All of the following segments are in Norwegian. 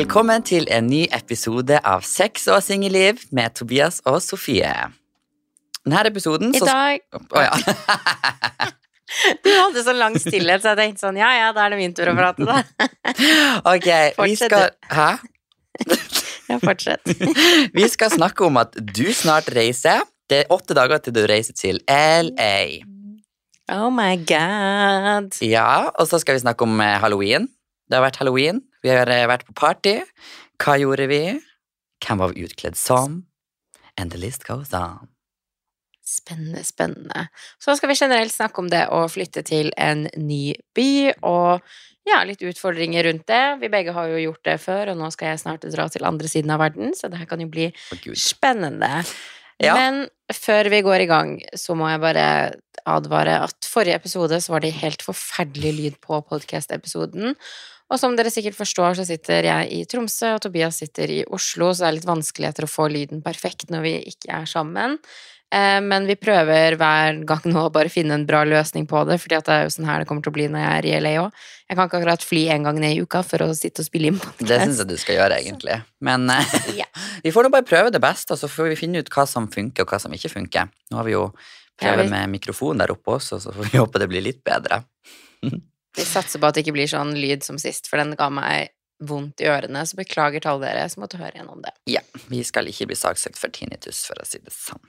Velkommen til en ny episode av Sex og singelliv med Tobias og Sofie. Denne episoden I så dag Å ja. Du hadde så lang stillhet, så jeg tenkte sånn Ja, ja, da er det min tur å prate, da. Ok, vi skal Hæ? Ja, fortsett. Vi skal snakke om at du snart reiser. Det er åtte dager til du reiser til LA. Oh my god. Ja, og så skal vi snakke om eh, halloween. Det har vært halloween. Vi har eh, vært på party. Hva gjorde vi? Hvem var vi utkledd som? And the list goes on. Spennende, spennende. Så skal vi generelt snakke om det å flytte til en ny by, og ja, litt utfordringer rundt det. Vi begge har jo gjort det før, og nå skal jeg snart dra til andre siden av verden, så det her kan jo bli oh, spennende. Ja. Men før vi går i gang, så må jeg bare advare at forrige episode så var det helt forferdelig lyd på podcast-episoden. Og som dere sikkert forstår, så sitter jeg i Tromsø, og Tobias sitter i Oslo, så det er litt vanskeligheter å få lyden perfekt når vi ikke er sammen. Eh, Men vi prøver hver gang nå å bare finne en bra løsning på det, fordi det er jo sånn her det kommer til å bli når jeg er i LA òg. Jeg kan ikke akkurat fly en gang ned i uka for å sitte og spille inn podcast. Det syns jeg du skal gjøre, egentlig. Men eh, Ja. vi får nå bare prøve det beste, og så får vi finne ut hva som funker, og hva som ikke funker. Nå har vi jo prøvd med mikrofon der oppe også, så får vi håpe det blir litt bedre. Vi satser på at det ikke blir sånn lyd som sist, for den ga meg vondt i ørene, så beklager til alle dere som måtte høre gjennom det. Ja, vi skal ikke bli saksøkt for tinnitus, for å si det sånn.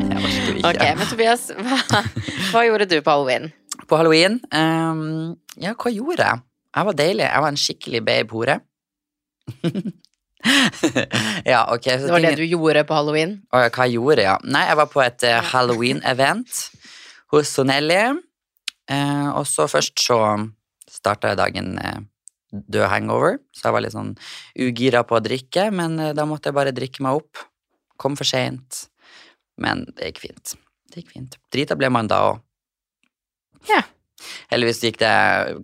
Jeg orker ikke. Ok, men Tobias, hva, hva gjorde du på halloween? På halloween Um, Ja, hva gjorde jeg? Jeg var deilig. Jeg var en skikkelig babe-hore. ja, ok. Så Det var det du gjorde på halloween? Å, hva jeg gjorde, ja. Nei, jeg var på et uh, Halloween-event hos Sonelli. Uh, og så først så starta jeg dagen uh, død hangover, så jeg var litt sånn ugira på å drikke, men da måtte jeg bare drikke meg opp. Kom for seint. Men det gikk fint. Det gikk fint. Drita ble man da òg. Ja. Heldigvis gikk det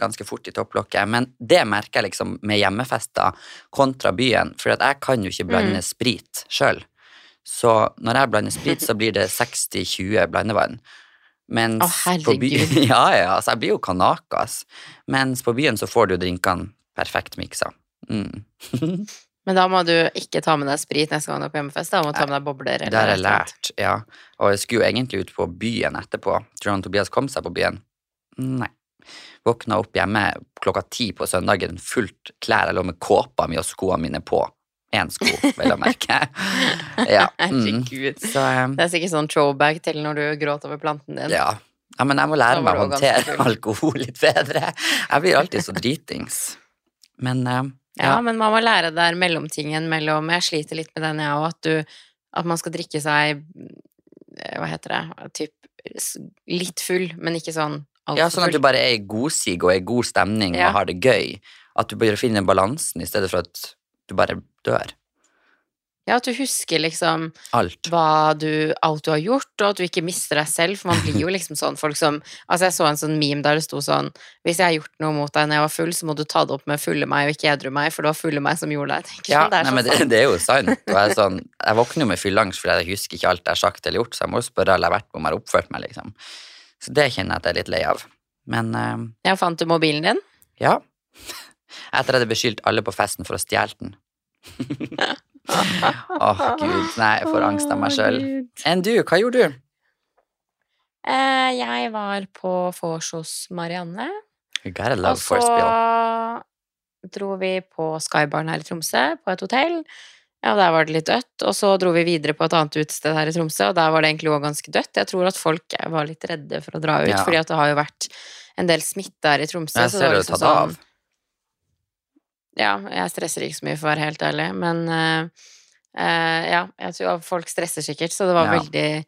ganske fort i topplokket, men det merker jeg liksom med hjemmefester kontra byen, for jeg kan jo ikke blande Mm. sprit sjøl. Så når jeg blander sprit, så blir det 60-20 blandevann. Mens Å, på byen. Ja, ja, altså jeg blir jo kanakas. Mens på byen så får du drinkene perfekt miksa. Mm. Men da må du ikke ta med deg sprit neste gang du er på hjemmefest, da må du ta med deg bobler. Det har jeg lært, ja. Og jeg skulle jo egentlig ut på byen etterpå. Tror du Tobias kom seg på byen? Nei. Våkna opp hjemme klokka ti på søndagen, fullt klær. Jeg lå med kåpa mi og skoene mine på. Én sko, vel å merke. ja. Mm. Så um, Det er sikkert sånn throwback til når du gråter over planten din. ja. ja. Men jeg må lære meg å håndtere alkohol litt bedre. Jeg blir alltid så dritings. Men um, Ja, ja. men man må lære der mellomtingen mellom Jeg sliter litt med den, jeg òg, at du At man skal drikke seg eh, Hva heter det? Typ litt full, men ikke sånn ja, sånn at du bare er i godsig og er i god stemning Ja. og har det gøy. At du bare finner balansen i stedet for at du bare dør. Ja, at du husker liksom Alt. du, alt du har gjort, og at du ikke mister deg selv, for man blir jo liksom sånn folk som Altså, jeg så en sånn meme der det sto sånn Hvis jeg har gjort noe mot deg når jeg var full, så må du ta det opp med fulle meg og ikke edru meg, for det var fulle meg som gjorde det. Ja, det er nei, men det, det er jo sant. Og jeg, sånn, jeg våkner jo med fylleangst fordi jeg husker ikke alt jeg har sagt eller gjort, så jeg må jo spørre alle jeg har vært på om jeg har oppført meg, liksom. Så det kjenner jeg at jeg er litt lei av. Men uh, Jeg fant du mobilen din? ja. Etter at jeg hadde beskyldt alle på festen for å stjele den. Åh, gud. Nei, jeg får angst av meg sjøl. Enn du, hva gjorde du? Uh, jeg var på vors hos Marianne. You gotta Og love så for spill. dro vi på Skybarn her i Tromsø, på et hotell. Ja, der var det litt dødt. Og så dro vi videre på et annet utested her i Tromsø, og der var det egentlig òg ganske dødt. Jeg tror at folk var litt redde for å dra ut, Ja. fordi at det har jo vært en del smitte her i Tromsø. Jeg ser det liksom tatt av. Ja, jeg stresser ikke så mye, for å være helt ærlig, men uh, uh, ja, jeg tror folk stresser sikkert, så det var Ja. veldig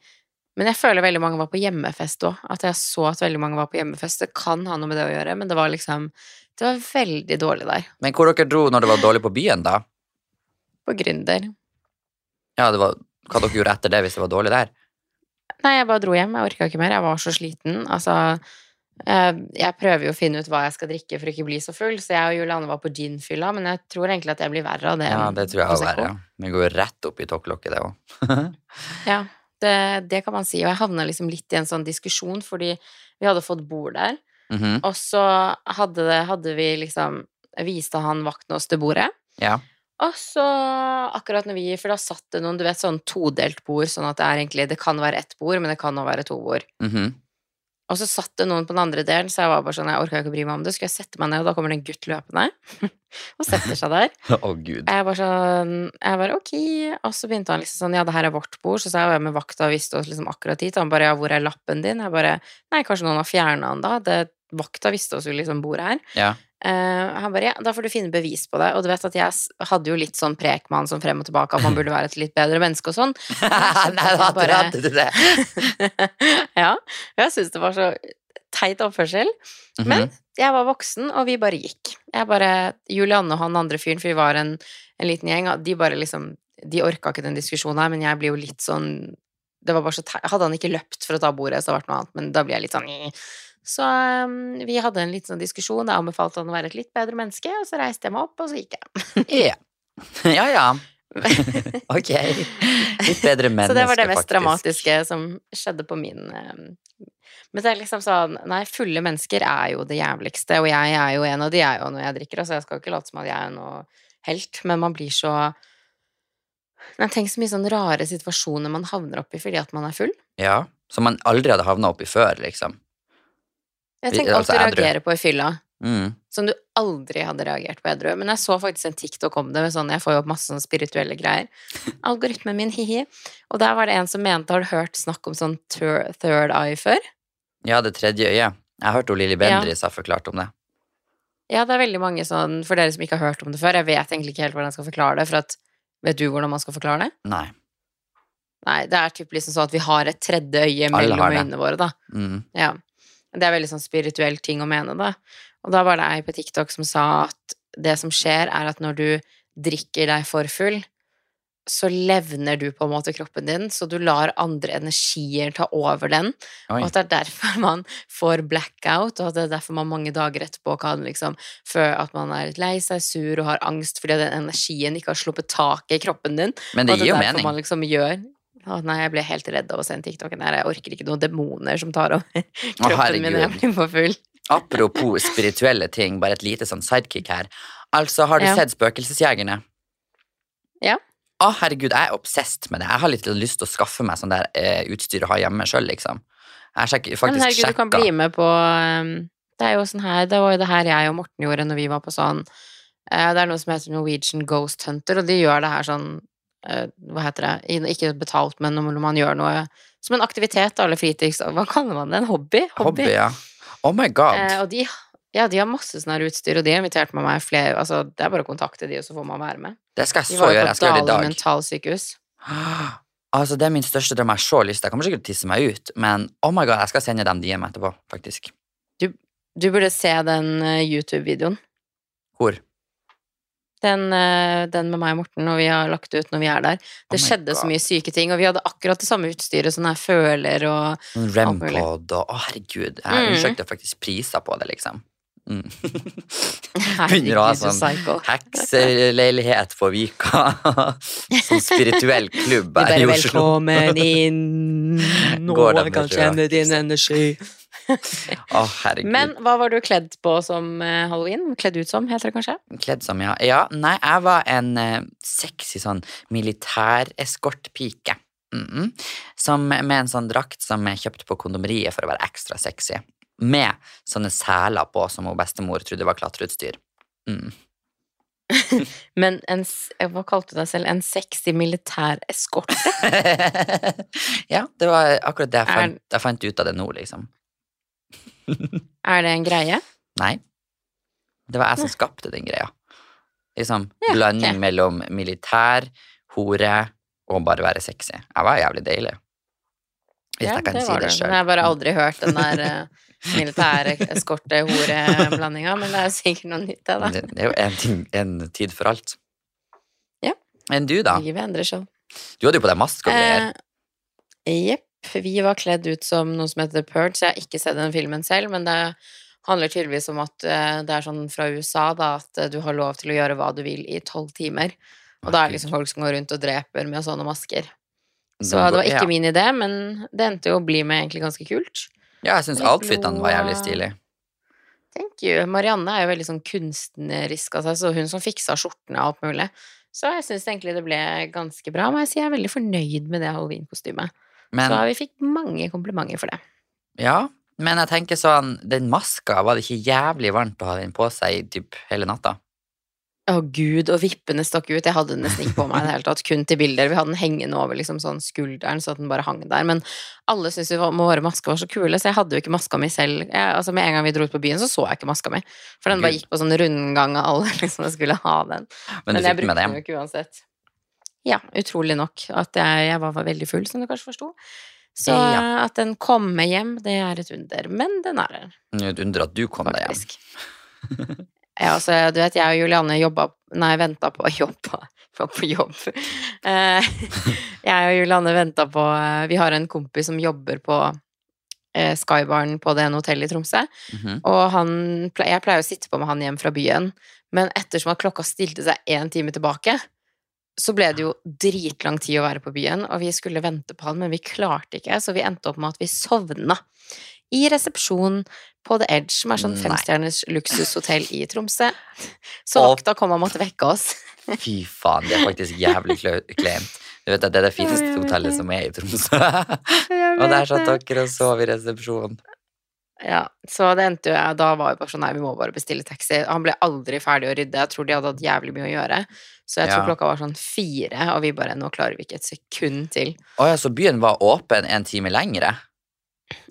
Men jeg føler veldig mange var på hjemmefest òg. At jeg så at veldig mange var på hjemmefest. Det kan ha noe med det å gjøre, men det var liksom Det var veldig dårlig der. Men hvor dere dro når det var dårlig på byen, da? På Gründer. Ja, det var, hva dere gjorde etter det hvis det var dårlig der? Nei, jeg bare dro hjem. Jeg orka ikke mer. Jeg var så sliten. Altså eh, Jeg prøver jo å finne ut hva jeg skal drikke for å ikke bli så full, så jeg og Julianne var på ginfylla, men jeg tror egentlig at jeg blir verre av det. Ja, det tror jeg også verre. er. Ja. Vi går jo rett opp i tokklokket, det òg. Ja, det, det kan man si. Og jeg havna liksom litt i en sånn diskusjon, fordi vi hadde fått bord der. Mhm. Og så hadde, det, hadde vi liksom Viste han vakten oss til bordet. Ja. Og så akkurat når vi For da satt det noen, du vet, sånn todelt bord, sånn at det er egentlig Det kan være ett bord, men det kan også være to bord. Mhm. Og så satt det noen på den andre delen, så jeg var bare sånn, jeg orka ikke å bry meg om det. Skulle jeg sette meg ned, og da kommer det en gutt løpende og setter seg der. Å, gud. Jeg bare sånn Jeg bare ok. Og så begynte han liksom sånn Ja, det her er vårt bord. Så sa jeg jo med vakta og visste oss liksom akkurat. Og han bare Ja, hvor er lappen din? Jeg bare Nei, kanskje noen har fjerna den da? Det, vakta visste oss jo liksom bordet her. Ja. Uh, han bare Ja, da får du finne bevis på det. Og du vet at jeg hadde jo litt sånn prek med han sånn frem og tilbake, at man burde være et litt bedre menneske og sånn. Nei, da bare- hadde du det. ja. Jeg syns det var så teit oppførsel. Men Mhm. jeg var voksen, og vi bare gikk. Jeg bare, Julianne og han andre fyren, for vi var en, en liten gjeng, de bare liksom De orka ikke den diskusjonen her, men jeg blir jo litt sånn Det var bare så teit. Hadde han ikke løpt for å ta bordet, så hadde det vært noe annet, men da blir jeg litt sånn. Så um, vi hadde en liten sånn diskusjon. Jeg anbefalte han å være et litt bedre menneske, og så reiste jeg meg opp, og så gikk jeg. Ja. Ja, ja. Ok. Litt bedre menneske, faktisk. så det var det mest faktisk. dramatiske som skjedde på min um, Men det er liksom sånn Nei, fulle mennesker er jo det jævligste, og jeg er jo en av de, jeg òg, når jeg drikker, altså jeg skal jo ikke late som at jeg er noe helt, men man blir så Nei, tenk så mye sånn rare situasjoner man havner oppi fordi at man er full. Ja, som man aldri hadde havna oppi før, liksom. Jeg tenker alt du reagerer på i fylla, Mm. som du aldri hadde reagert på edru. Men jeg så faktisk en TikTok om det, med sånn, jeg får jo opp masse sånne spirituelle greier. Algoritmen min, hi-hi. Og der var det en som mente, har du hørt snakk om sånn third eye før? Ja, det tredje øyet. Jeg hørte Lilly Bendriss har forklart om det. Ja, det er veldig mange sånn, for dere som ikke har hørt om det før, jeg vet egentlig ikke helt hvordan jeg skal forklare det, for at, vet du hvordan man skal forklare det? Nei. Nei, det er typ liksom sånn at vi har et tredje øye mellom øynene våre, da. Mm. Ja. Det er veldig sånn spirituell ting å mene, da. Og da var det ei på TikTok som sa at det som skjer, er at når du drikker deg for full, så levner du på en måte kroppen din, så du lar andre energier ta over den. Oi. Og at det er derfor man får blackout, og at det er derfor man mange dager etterpå kan liksom føle at man er litt lei seg, sur og har angst fordi den energien ikke har sluppet taket i kroppen din. Men det gir jo mening. man liksom gjør Å nei, jeg ble helt redd av å se den TikToken her. Jeg orker ikke noen demoner som tar over kroppen min når jeg blir for full. Apropos spirituelle ting, bare et lite sånn sidekick her. Altså, har du Ja. sett Spøkelsesjegerne? Ja. Å, herregud, jeg er obsessed med det. Jeg har litt lyst til å skaffe meg sånn der eh, utstyr å ha hjemme sjøl, liksom. Jeg har sjekka. Men herregud, herregud, du kan bli med på um, Det er jo sånn her Det var jo det her jeg og Morten gjorde når vi var på sånn uh, Det er noe som heter Norwegian Ghost Hunter, og de gjør det her sånn Hva heter det? Ikke betalt, men når man gjør noe som en aktivitet eller fritids... Hva kaller man det? En hobby? Hobby, ja. Oh my god. Eh, og de, ja, de har masse sånn her utstyr, og de har invitert med meg flere Altså, det er bare å kontakte de, og så får man være med. det skal jeg så gjøre. Jeg skal gjøre det i Dale dag. mentalsykehus. Altså, det er min største drøm. Jeg har så lyst. Jeg kommer sikkert til å tisse meg ut, men oh my god, jeg skal sende dem DM etterpå, faktisk. Du burde se den eh, YouTube-videoen. Hvor? Den, eh, den med meg og Morten, og vi har lagt ut når vi er der. Oh Det oh skjedde så mye syke ting, og vi hadde akkurat det samme utstyret, sånn her føler og Sånn. Rempod og Å, herregud. Jeg Mm. undersøkte faktisk priser på det, liksom. Mm. Herregud, å ha sånn. Hekseleilighet på Vika. sånn spirituell klubb her i Oslo. velkommen inn, nå kan kjenne din energi. Å, herregud. Men hva var du kledd på som eh, halloween? Kledd ut som, heter det kanskje? Kledd som, ja. Ja, nei, jeg var en uh, sexy sånn militæreskortpike. Mm -mm. Som med en sånn drakt som jeg kjøpte på kondomeriet for å være ekstra sexy. Med sånne seler på som hun bestemor trodde var klatreutstyr. Mm. Men en, eh, hva kalte du deg selv? En sexy militær eskorte? ja, det var akkurat det jeg fant, jeg fant ut av det nå, liksom. Er det en greie? Nei. Det var jeg som skapte den greia. Liksom Ja, blanding okay. mellom militær, hore og bare være sexy. Jeg var jævlig deilig. Hvis jeg kan det si det sjøl. Jeg har bare aldri hørt den der uh, militære eskorte-hore-blandinga, men det er sikkert noe nytt, det, da. Det, det er jo en, ting, en tid for alt. Ja. Enn du, da? Livet endrer seg. Du hadde jo på deg maske og greier. Eh, Jepp. vi var kledd ut som noe som heter Purge. Jeg har ikke sett den filmen selv, men det handler tydeligvis om at eh, det er sånn fra USA, da, at eh, du har lov til å gjøre hva du vil i tolv timer. Og da er det liksom folk som går rundt og dreper med sånne masker. Så det var ikke ja. min idé, men det endte jo å bli med egentlig ganske kult. Ja, jeg syns outfitene var jævlig stilig. Thank you. Marianne er jo veldig sånn kunstnerisk av seg, så hun som fiksa skjortene og alt mulig. Så jeg syns egentlig det ble ganske bra, men jeg si. jeg er veldig fornøyd med det halloweenkostymet. Men, Så vi fikk mange komplimenter for det. ja, men jeg tenker sånn, den maska, var det ikke jævlig varmt å ha den på seg i typ hele natta? Å gud, og vippene stakk ut. Jeg hadde den nesten ikke på meg i det hele tatt, kun til bilder. Vi hadde den hengende over liksom sånn skulderen, så at den bare hang der. Men alle syntes jo våre masker var så kule, så jeg hadde jo ikke maska mi selv. Jeg, altså Med en gang vi dro ut på byen, så så jeg ikke maska mi. For den bare gikk på sånn rundgang av alle liksom jeg skulle ha den. Men Men jeg brukte den jo ikke uansett. Ja, utrolig nok. At jeg, jeg var, var veldig full, som du kanskje forsto. Så Ja. at den kommer hjem, det er et under. Men den er her, er et under at du kom deg hjem. Ja, altså, du vet, jeg og Julianne jobba Nei, venta på Jobba. Var på jobb. Eh, jeg og Julianne venta på Vi har en kompis som jobber på eh, Skybaren på det ene hotellet i Tromsø. Mhm. Og han, jeg pleier å sitte på med han hjem fra byen, men ettersom at klokka stilte seg én time tilbake, så ble det jo dritlang tid å være på byen, og vi skulle vente på han, men vi klarte ikke, så vi endte opp med at vi sovna i resepsjon på The Edge, som er sånn femstjerners luksushotell i Tromsø. Så vakta kom og måtte vekke oss. Fy faen, det er faktisk jævlig klemt. kleint. Du vet at det er det fineste hotellet som er i Tromsø. og der satt dere og sov i resepsjonen. Ja, så det endte jo Da var vi bare sånn Nei, vi må bare bestille taxi. Han ble aldri ferdig å rydde. Jeg tror de hadde hatt jævlig mye å gjøre. Så jeg tror Ja. klokka var sånn fire, og vi bare Nå klarer vi ikke et sekund til. Å ja, så byen var åpen en time lengre?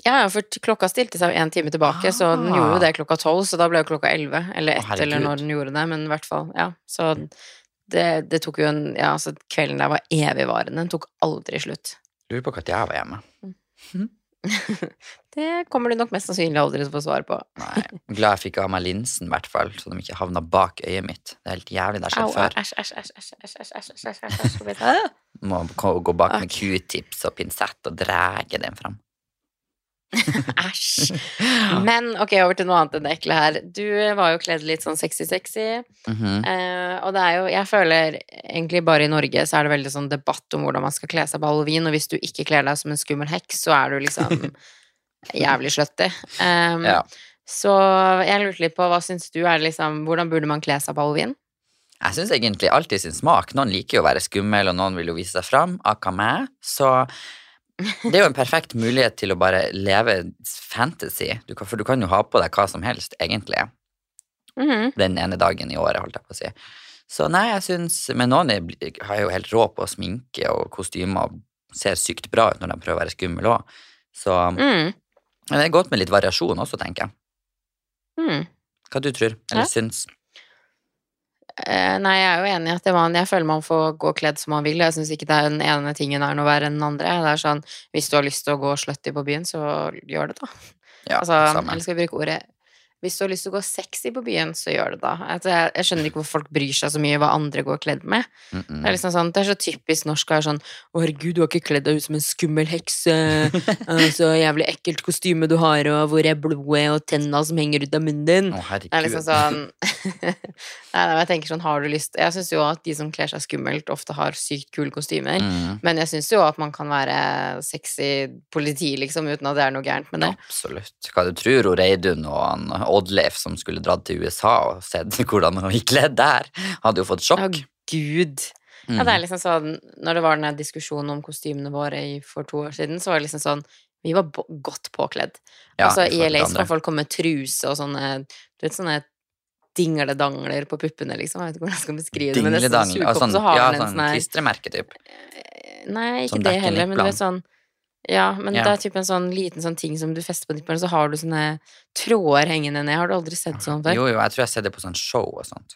Ja, for klokka stilte seg jo en time tilbake, så den Ah. gjorde jo det klokka tolv, så da ble jo klokka elleve. Eller ett, eller når den gjorde det, men i hvert fall, ja. Så det, det tok jo en Ja, altså, kvelden der var evigvarende. Den tok aldri slutt. Lurer på når jeg var hjemme det kommer du nok mest sannsynlig aldri til å få svar på. Nei. Glad jeg fikk av meg linsen, i hvert fall, så de ikke havna bak øyet mitt. Det er helt jævlig. Det har skjedd før. Æsj, æsj, æsj, æsj, Må gå bak med q-tips og pinsett og dra den fram. Æsj. Men ok, over til noe annet enn det ekle her. Du var jo kledd litt sånn sexy-sexy. Mhm. Eh, og det er jo, jeg føler egentlig bare i Norge så er det veldig sånn debatt om hvordan man skal kle seg på halloween, og hvis du ikke kler deg som en skummel heks, så er du liksom jævlig slutty. Um, Ja. Så jeg lurte litt på, hva syns du er liksom, hvordan burde man kle seg på halloween? Jeg syns egentlig alltid sin smak. Noen liker jo å være skummel, og noen vil jo vise seg fram. Akkurat meg. Så det er jo en perfekt mulighet til å bare leve fantasy. Du kan, for du kan jo ha på deg hva som helst, egentlig. Mhm. Den ene dagen i året, holdt jeg på å si. Så nei, jeg syns Men noen er, har jo helt rå på sminke og kostymer og ser sykt bra ut når de prøver å være skumle òg. Så Mm. det er godt med litt variasjon også, tenker jeg. Mm. Hva du tror, eller Ja. syns. Eh, nei, jeg er jo enig i at man, jeg føler man får gå kledd som man vil. Jeg syns ikke det er den ene tingen er noe verre enn den andre. Det er sånn, Hvis du har lyst til å gå slutty på byen, så gjør det, da. Ja, altså, eller skal vi bruke ordet Hvis du har lyst til å gå sexy på byen, så gjør det, da. Altså, jeg, jeg skjønner ikke hvorfor folk bryr seg så mye hva andre går kledd med. Mm -mm. Det er liksom sånn, det er så typisk norsk å være sånn Å, herregud, du har ikke kledd deg ut som en skummel heks. eh, Så jævlig ekkelt kostyme du har, og hvor er blodet og tenna som henger ut av munnen din? Å, herregud. Det er liksom sånn Nei, nei, jeg tenker sånn, har du lyst Jeg syns jo at de som kler seg skummelt, ofte har sykt kule kostymer. mm. Men jeg syns jo at man kan være sexy politi, liksom, uten at det er noe gærent med det. Absolutt. Hva du tror hun Reidun og han Oddleif som skulle dratt til USA og sett hvordan han gikk kledd der, hadde jo fått sjokk. Å, gud. Ja, det er liksom sånn Når det var den diskusjonen om kostymene våre for to år siden, så var det liksom sånn Vi var godt påkledd. Ja, altså, i LA så kan folk komme med truse og sånne Du vet, sånne dingledangler på puppene, liksom. Jeg vet ikke hvordan jeg skal beskrive det. Men nesten Dingledang. som Ja, sånn, så har ja, den en sånn sånn her. Nei, ikke Som det heller, men du vet sånn Ja, men Ja. det er typ en sånn liten sånn ting som du fester på nipperen, så har du sånne tråder hengende ned. Har du aldri sett sånn før? Jo, jo, jeg tror jeg har sett det på sånn show og sånt.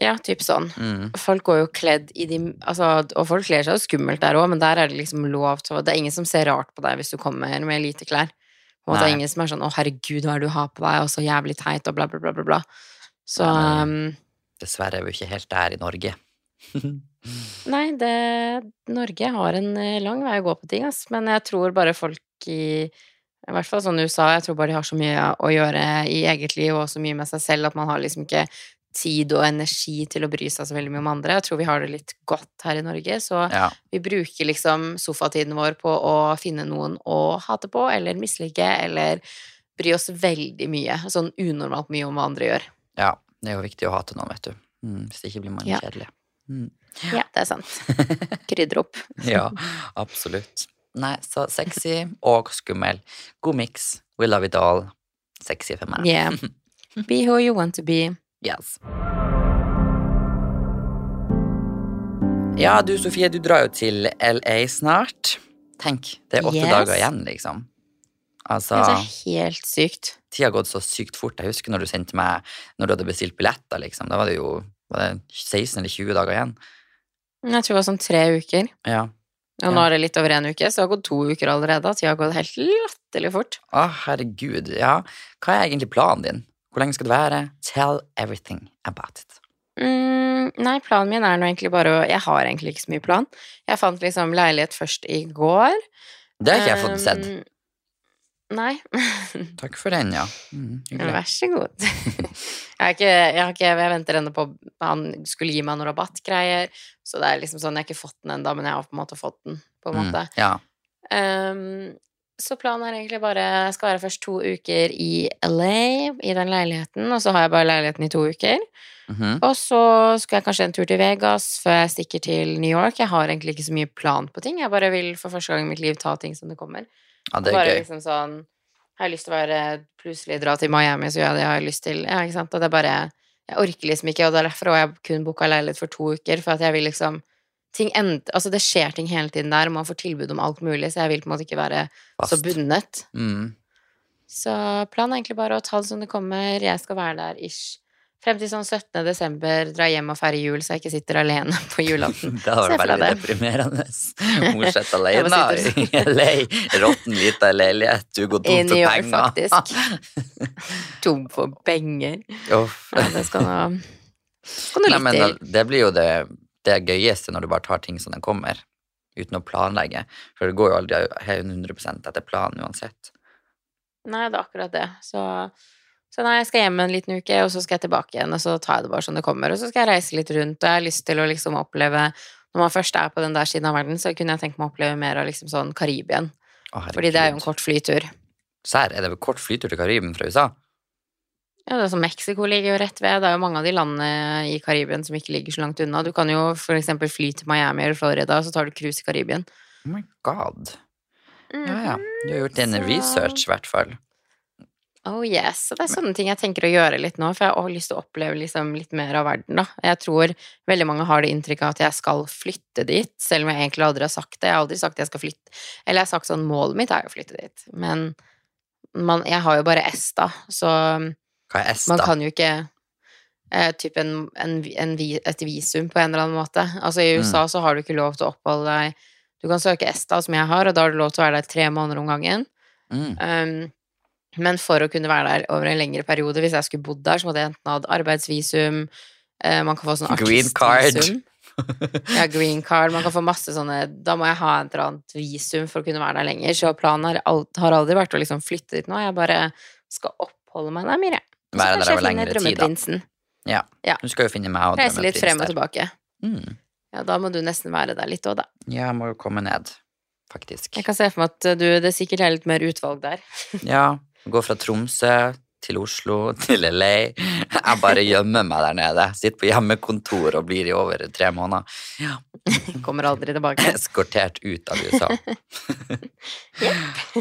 Ja, typ sånn. Mm. Folk går jo kledd i de Altså, og folk kler seg jo skummelt der òg, men der er det liksom lov til å Det er ingen som ser rart på deg hvis du kommer med lite klær. Og det er ingen som er sånn 'Å, herregud, hva er det du har på deg?' og så jævlig teit, og bla, bla, bla, bla. bla. Så ja, um, Dessverre er vi ikke helt der i Norge. Nei, det Norge har en eh, lang vei å gå på ting, ass. Men jeg tror bare folk i I hvert fall sånn i USA, jeg tror bare de har så mye å gjøre i eget liv og så mye med seg selv at man har liksom ikke tid og energi til å bry seg så veldig mye om andre. Jeg tror vi har det litt godt her i Norge, så Ja. vi bruker liksom sofatiden vår på å finne noen å hate på eller mislike eller bry oss veldig mye, sånn unormalt mye om hva andre gjør. Ja, det er jo viktig å hate noen, vet du. Mm, hvis ikke blir man Ja. kjedelig. Mm. Ja, det er sant. Krydre opp. Ja, absolutt. Nei, så sexy og skummel. God miks. We love it all. Sexy for meg. Yeah. Be who you want to be. Yes. Ja, du Sofie, du drar jo til LA snart. Tenk, det er åtte Yes. dager igjen, liksom. Altså, Det er helt sykt. tida har gått så sykt fort. Jeg husker når du sendte meg Når du hadde bestilt billetter, liksom. Da var det jo var det 16 eller 20 dager igjen. Jeg tror det var sånn tre uker. Ja. Og nå er det litt over en uke, så det har gått to uker allerede. Tida har gått helt latterlig fort. Å, herregud. Ja. Hva er egentlig planen din? Hvor lenge skal det være? Tell everything about it. Mm, nei, planen min er nå egentlig bare å Jeg har egentlig ikke så mye plan. Jeg fant liksom leilighet først i går. Det har ikke jeg fått sett. Um, Nei. Takk for den, ja. Mm, Vær så god. jeg, har ikke, jeg, har ikke, jeg venter ennå på Han skulle gi meg noen rabattgreier, så det er liksom sånn Jeg har ikke fått den ennå, men jeg har på en måte fått den. På en måte. Mm, ja. Um, så planen er egentlig bare Jeg skal være først to uker i LA, i den leiligheten, og så har jeg bare leiligheten i to uker. Mhm. Og så skal jeg kanskje en tur til Vegas før jeg stikker til New York. Jeg har egentlig ikke så mye plan på ting. Jeg bare vil for første gang i mitt liv ta ting som det kommer. Ja, det er bare gøy. liksom sånn Har jeg lyst til å bare Plutselig dra til Miami, så gjør jeg det jeg har lyst til. Ja, ikke sant? Og det er bare Jeg orker liksom ikke, og det er derfor har jeg kun booka leilighet for to uker, for at jeg vil liksom Ting end, altså det skjer ting hele tiden der, og man får tilbud om alt mulig, så jeg vil på en måte ikke være så Fast. bundet. Mm. Så planen er egentlig bare å ta det som det kommer. Jeg skal være der ish frem til sånn 17. desember, dra hjem og feire jul, så jeg ikke sitter alene på julaften. Det hadde vært veldig deprimerende. Mor sitter Jeg alene i LA, råtten lita leilighet, du går tom for penger. faktisk. Tom for penger. Uff. Ja, det skal nå skal nå Nei, litt men til. det blir jo det, det gøyeste når du bare tar ting som den kommer, uten å planlegge. For det går jo aldri 100% etter planen uansett. Nei, det er akkurat det. Så, så nei, jeg skal hjem en liten uke, og så skal jeg tilbake igjen, og så tar jeg det bare som det kommer. Og så skal jeg reise litt rundt, og jeg har lyst til å liksom oppleve Når man først er på den der siden av verden, så kunne jeg tenkt meg å oppleve mer av liksom sånn Karibien. Å, Fordi det er jo en kort flytur. Serr, er det vel kort flytur til Karibien fra USA? Ja, det er som Mexico ligger jo rett ved. Det er jo mange av de landene i Karibien som ikke ligger så langt unna. Du kan jo for eksempel fly til Miami eller Florida, og så tar du cruise i Karibien. Oh my god. Ja, ja. Du har gjort Så- research, i hvert fall. Oh yes. Så det er sånne ting jeg tenker å gjøre litt nå, for jeg har lyst til å oppleve liksom litt mer av verden, da. Jeg tror veldig mange har det inntrykket av at jeg skal flytte dit, selv om jeg egentlig aldri har sagt det. Jeg har aldri sagt at jeg skal flytte Eller jeg har sagt sånn målet mitt er jo å flytte dit, men man, jeg har jo bare S, da, så Hva er man kan jo ikke eh, typ en, en, en, et visum på en eller annen måte. Altså i USA så har du ikke lov til å oppholde deg Du kan søke ESTA, som jeg har, og da har du lov til å være der tre måneder om gangen. Mm. Um, men for å kunne være der over en lengre periode, hvis jeg skulle bodd der, så måtte jeg enten hatt arbeidsvisum, eh, man kan få sånn Green card. artistvisum. Ja, green card. Man kan få masse sånne Da må jeg ha et eller annet visum for å kunne være der lenger. Så planen har, aldri vært å liksom flytte dit nå. Jeg bare skal oppholde meg der så Være der over lengre tid, da. drømmeprinsen. Du skal jo finne meg og Reise litt frem og tilbake. Mm. Ja, da må du nesten være der litt òg, da. Ja, jeg må jo komme ned, faktisk. Jeg kan se for meg at du, det sikkert er litt mer utvalg der. Ja, gå fra Tromsø til Oslo til LA. Jeg bare gjemmer meg der nede. Sitter på hjemmekontor og blir i over tre måneder. Ja. Kommer aldri tilbake. Eskortert ut av USA.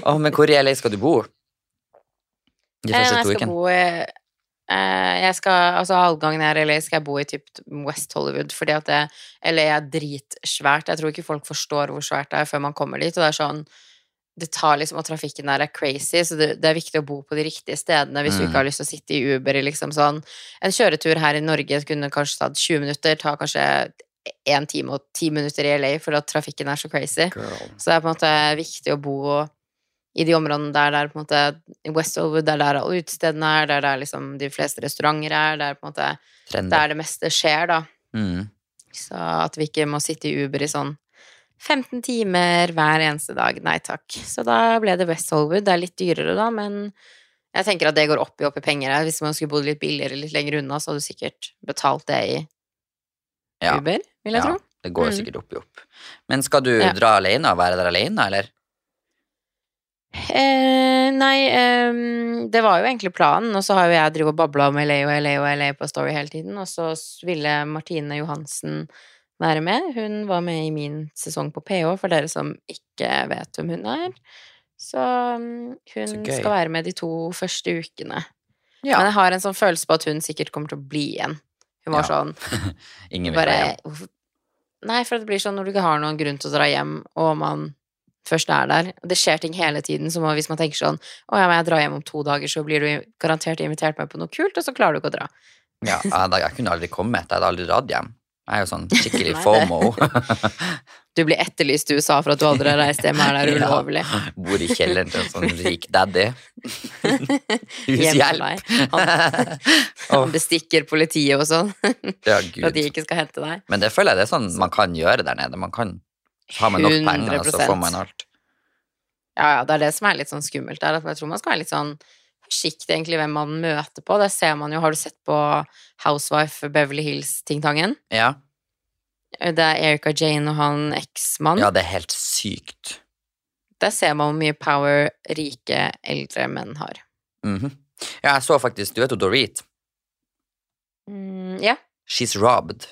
oh, men hvor i LA skal du bo? De Eh, første jeg to ukene? bo i eh, jeg skal, altså Halvgangen jeg er i LA, skal jeg bo i typ West Hollywood, fordi at det, LA er dritsvært. Jeg tror ikke folk forstår hvor svært det er før man kommer dit. Og det er sånn det tar liksom, Og trafikken der er crazy, så det, det er viktig å bo på de riktige stedene hvis du Mm. ikke har lyst til å sitte i Uber liksom sånn En kjøretur her i Norge kunne kanskje tatt 20 minutter, tar kanskje én time og ti minutter i LA fordi at trafikken er så crazy. Girl. Så det er på en måte viktig å bo i de områdene der det er på en måte I West Hollywood, der der utestedene er, der det er liksom de fleste restauranter er, der på en måte Trendy. der det meste skjer, da. Mm. Så at vi ikke må sitte i Uber i sånn 15 timer hver eneste dag. Nei takk. Så da ble det West Hollywood. Det er litt dyrere, da, men jeg tenker at det går opp i opp i penger her. Hvis man skulle bodd litt billigere litt lenger unna, så hadde du sikkert betalt det i Ja. Uber, vil jeg Ja, tro. det går Mm. sikkert opp i opp. Men skal du Ja. dra alene og være der alene, eller? Eh, nei, eh, det var jo egentlig planen, og så har jo jeg drevet og babla om LA og LA og LA på Story hele tiden, og så ville Martine Johansen være med. Hun var med i min sesong på PH, for dere som ikke vet hvem hun er. Så mm, hun Så skal være med de to første ukene. Ja. Men jeg har en sånn følelse på at hun sikkert kommer til å bli igjen. Hun var Ja. sånn Ingen vil dra hjem. Nei, for det blir sånn når du ikke har noen grunn til å dra hjem, og man først er der. Det skjer ting hele tiden, så hvis man tenker sånn Å ja, men jeg drar hjem om to dager, så blir du garantert invitert med på noe kult, og så klarer du ikke å dra. Ja, jeg, jeg kunne aldri kommet. Jeg hadde aldri dratt hjem. Jeg er jo sånn skikkelig FOMO. Du blir etterlyst i USA for at du aldri har reist hjem, er der Ja. ulovlig. Bor i kjelleren til en sånn rik daddy. Hushjelp. Han, han bestikker politiet og sånn, ja, for at de ikke skal hente deg. Men det føler jeg det er sånn man kan gjøre der nede. Man kan ha med nok penger, så får man alt. Ja, ja, det er det som er litt sånn skummelt der. Jeg tror man skal være litt sånn forsiktig egentlig hvem man møter på. Det ser man jo. Har du sett på Housewife Beverly Hills-tingtangen? Ja. Det er Erika Jane og han eksmann. ja, det er helt sykt. Der ser man hvor mye power rike, eldre menn har. Mhm. Ja, jeg så faktisk Du vet jo Dorit? Mm, ja. She's robbed.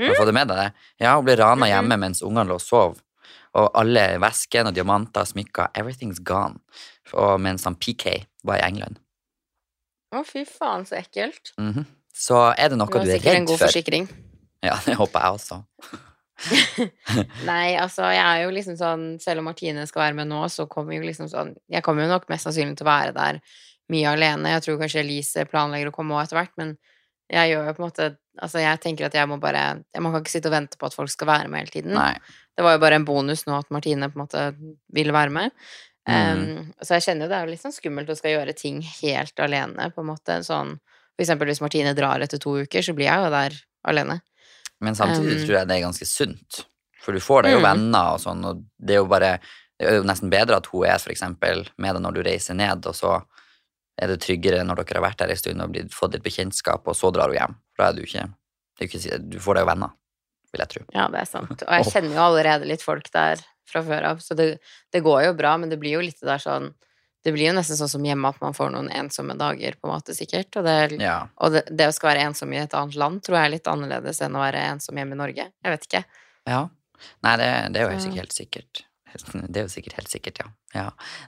Har du Mm. fått det med deg det? Ja, hun ble rana hjemme mens ungene lå og sov. Og alle veskene og diamanter smykker, everything's gone. Og mens han PK var i England. Å, fy faen, så ekkelt. Mhm. Så er det noe Det var du er sikkert en god for? forsikring. Ja, det håper jeg også. Nei, altså, jeg er jo liksom sånn Selv om Martine skal være med nå, så kommer jo liksom sånn Jeg kommer jo nok mest sannsynlig til å være der mye alene. Jeg tror kanskje Elise planlegger å komme òg etter hvert, men jeg gjør jo på en måte Altså, jeg tenker at jeg må bare jeg, Man kan ikke sitte og vente på at folk skal være med hele tiden. Nei. Det var jo bare en bonus nå at Martine på en måte ville være med. Mm. Um, så jeg kjenner jo det er litt sånn skummelt å skal gjøre ting helt alene, på en måte. Sånn For eksempel hvis Martine drar etter to uker, så blir jeg jo der alene. Men samtidig Um, tror jeg det er ganske sunt. For du får deg jo Mm. venner og sånn, og det er jo bare Det er jo nesten bedre at hun er for eksempel med deg når du reiser ned, og så er det tryggere når dere har vært der en stund og blitt, fått litt bekjentskap, og så drar hun hjem. For da er du ikke, det er ikke Du får deg jo venner, vil jeg tro. Ja, det er sant. Og jeg kjenner jo allerede litt folk der fra før av, så det, det går jo bra, men det blir jo litt der sånn Det blir jo nesten sånn som hjemme at man får noen ensomme dager, på en måte, sikkert. Og det, Ja. og det, det å skal være ensom i et annet land tror jeg er litt annerledes enn å være ensom hjemme i Norge. Jeg vet ikke. ja. Nei, det, det er jo sikkert helt sikkert. Det er jo sikkert helt sikkert, ja. ja.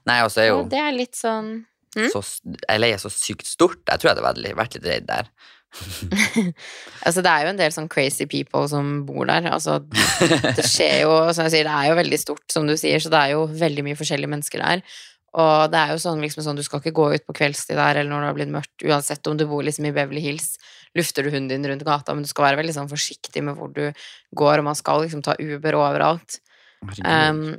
Nei, og så er jo ja, det er litt sånn Mm. så, LA er så sykt stort. Jeg tror jeg hadde vært litt redd der. Altså, det er jo en del sånn crazy people som bor der. Altså, det skjer jo, som jeg sier, det er jo veldig stort, som du sier, så det er jo veldig mye forskjellige mennesker der. Og det er jo sånn, liksom sånn, du skal ikke gå ut på kveldstid der, eller når det har blitt mørkt, uansett om du bor liksom i Beverly Hills, lufter du hunden din rundt gata, men du skal være veldig sånn forsiktig med hvor du går, og man skal liksom ta Uber overalt. Um,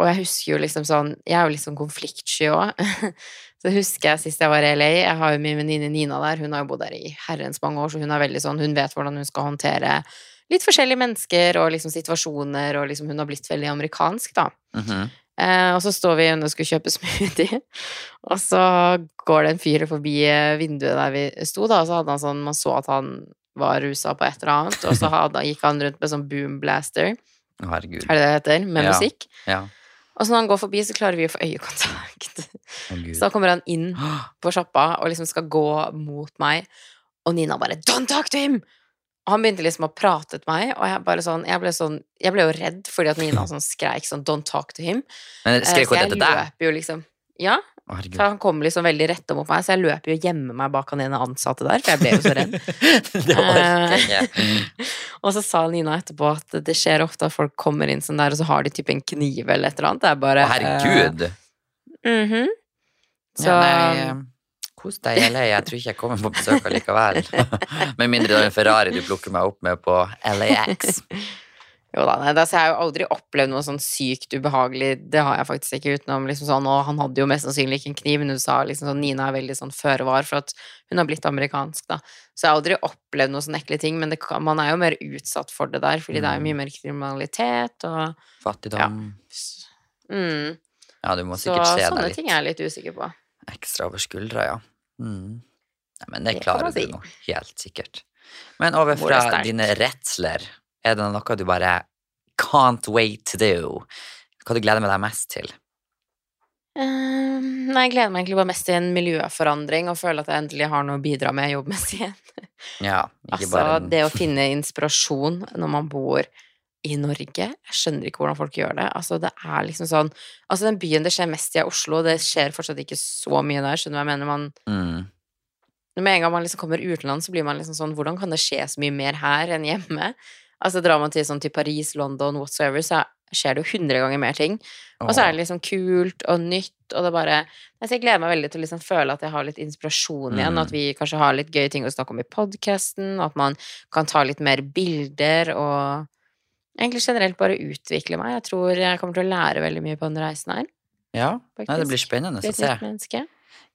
og jeg husker jo liksom sånn Jeg er jo litt sånn konfliktsky òg. så husker jeg sist jeg var i LA Jeg har jo min venninne Nina der. Hun har jo bodd der i herrens mange år, så hun er veldig sånn Hun vet hvordan hun skal håndtere litt forskjellige mennesker og liksom situasjoner, og liksom hun har blitt veldig amerikansk, da. Mhm. Eh, og så står vi inne og skal kjøpe smoothie, og så går det en fyr forbi vinduet der vi sto, da, og så hadde han sånn Man så at han var rusa på et eller annet, og så hadde, gikk han rundt med sånn boom blaster, Å, Herregud. er det det heter, med Ja. musikk. Ja. Og så når han går forbi, så klarer vi å få øyekontakt. Oh, Så da kommer han inn på sjappa og liksom skal gå mot meg, og Nina bare 'Don't talk to him!' Og han begynte liksom å prate til meg, og jeg bare sånn Jeg ble, sånn, jeg ble jo redd fordi at Nina sånn skreik sånn 'Don't talk to him'. Men Eh, skrek så hun jeg etter deg? løper jo liksom Ja, herregud. for han kom liksom veldig rett retta mot meg, så jeg løper jo og gjemmer meg bak han ene ansatte der, for jeg ble jo så redd. det var jeg ikke. Og så sa Nina etterpå at det skjer ofte at folk kommer inn sånn der, og så har de typ en kniv eller et eller annet. Det er bare Herregud! herregud. mm -hmm. Så Ja, nei, eh, kos deg i LA. Jeg tror ikke jeg kommer på besøk allikevel. Med mindre det er en Ferrari du plukker meg opp med på LAX. Jo da, nei, altså, jeg har jo aldri opplevd noe sånn sykt ubehagelig. Det har jeg faktisk ikke utenom liksom sånn, Og han hadde jo mest sannsynlig ikke en kniv, men hun sa liksom sånn Nina er veldig sånn føre var for at hun har blitt amerikansk, da. Så jeg har aldri opplevd noen sånne ekle ting, men det kan, man er jo mer utsatt for det der, fordi det er jo mye mer kriminalitet og Fattigdom. mm, Ja, du må Så sikkert se sånne ting er jeg litt usikker på. ekstra over skuldra, ja. Mm. Nei, men det Det klarer du si. nå, helt sikkert. Men over er fra dine redsler, er det noe du bare can't wait to do? Hva du gleder med deg mest til? Um, nei, jeg gleder meg egentlig bare mest til en miljøforandring og føler at jeg endelig har noe å bidra med jobbmessig igjen. Ja, ikke Altså, bare en- det å finne inspirasjon når man bor i Norge Jeg skjønner ikke hvordan folk gjør det. Altså, det er liksom sånn Altså, den byen det skjer mest i, er Oslo. Det skjer fortsatt ikke så mye der, skjønner du hva jeg mener? Man, mm. med en gang man liksom kommer utenlands, så blir man liksom sånn Hvordan kan det skje så mye mer her enn hjemme? Altså, drar man til sånn til Paris, London, whatsoever, så skjer det jo hundre ganger mer ting. Og så er det liksom kult og nytt, og det bare altså Jeg gleder meg veldig til å liksom føle at jeg har litt inspirasjon igjen, Mm. at vi kanskje har litt gøye ting å snakke om i podkasten, og at man kan ta litt mer bilder og egentlig generelt bare utvikle meg. Jeg tror jeg kommer til å lære veldig mye på den reisen her. Ja, Nei, det blir spennende å se.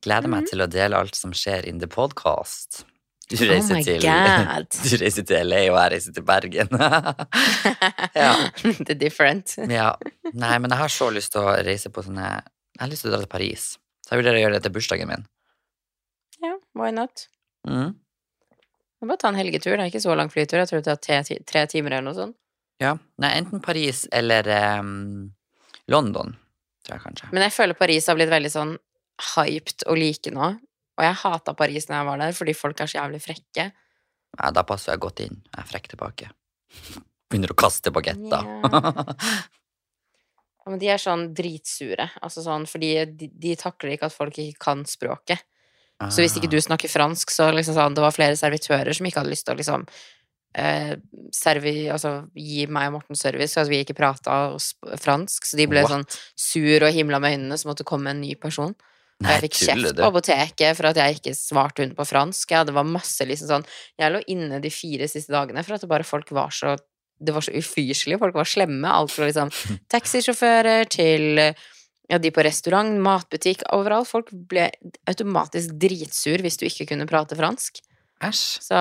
Gleder meg Mhm. til å dele alt som skjer in the podcast. Du reiser, oh til, du reiser til LA, og jeg reiser til Bergen. Ja. The different. ja. Nei, men jeg har så lyst til å reise på sånne Jeg har lyst til å dra til Paris. Så jeg vurderer å gjøre det til bursdagen min. Ja, why not? Mm. Er bare ta en helgetur. Det er ikke så lang flytur. Jeg tror det tar tre, tre timer eller noe sånt. Ja. Nei, enten Paris eller um, London, tror jeg kanskje. Men jeg føler Paris har blitt veldig sånn hyped å like nå. Og jeg hata Paris når jeg var der, fordi folk er så jævlig frekke. Ja, da passer jeg godt inn. Jeg er frekk tilbake. Begynner å kaste bagetter. Ja, men de er sånn dritsure. Altså sånn, fordi de, de takler ikke at folk ikke kan språket. Så hvis Ah. ikke du snakker fransk, så liksom sånn Det var flere servitører som ikke hadde lyst til å liksom eh, servi, altså, gi meg og Morten service, så altså, vi ikke prata fransk. Så de ble What? sånn sur og himla med øynene, så måtte komme en ny person. Nei, jeg fikk kjeft på apoteket for at jeg ikke svarte hun på fransk. Ja, det var masse liksom sånn Jeg lå inne de fire siste dagene for at det bare folk var så Det var så ufyselig. Folk var slemme. Alt fra liksom taxisjåfører til ja, de på restaurant, matbutikk, overalt. Folk ble automatisk dritsur hvis du ikke kunne prate fransk. Æsj. Så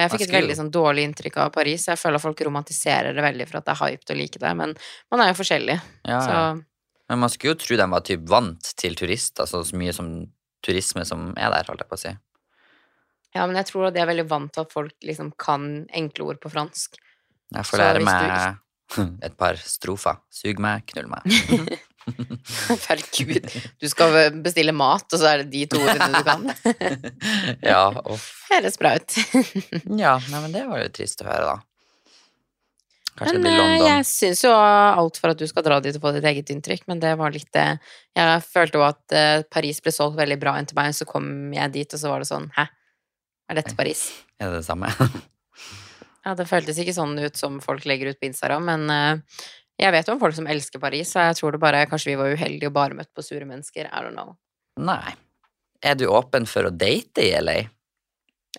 jeg fikk et veldig sånn dårlig inntrykk av Paris. Jeg føler at folk romantiserer det veldig for at det er hyped å like det, men man er jo forskjellig. Ja, Så ja. Men man skulle jo tro de var typ vant til turister, altså så mye som turisme som er der, holdt jeg på å si. ja, men jeg tror de er veldig vant til at folk liksom kan enkle ord på fransk. Jeg får lære meg du et par strofer. Sug meg, knull meg. Herregud, du skal bestille mat, og så er det de to ordene du kan. ja, uff. Høres bra ut. Ja, nei, men det var jo trist å høre, da. Kanskje Men eh, London. jeg syns jo alt for at du skal dra dit og få ditt eget inntrykk, men det var litt det Jeg følte jo at eh, Paris ble solgt veldig bra inn til meg, så kom jeg dit, og så var det sånn Hæ? Er dette Paris? Er det det samme? Ja, det føltes ikke sånn ut som folk legger ut på Instagram, men eh, jeg vet jo om folk som elsker Paris, så jeg tror det bare Kanskje vi var uheldige og bare møtt på sure mennesker. I don't know. Nei. Er du åpen for å date i LA?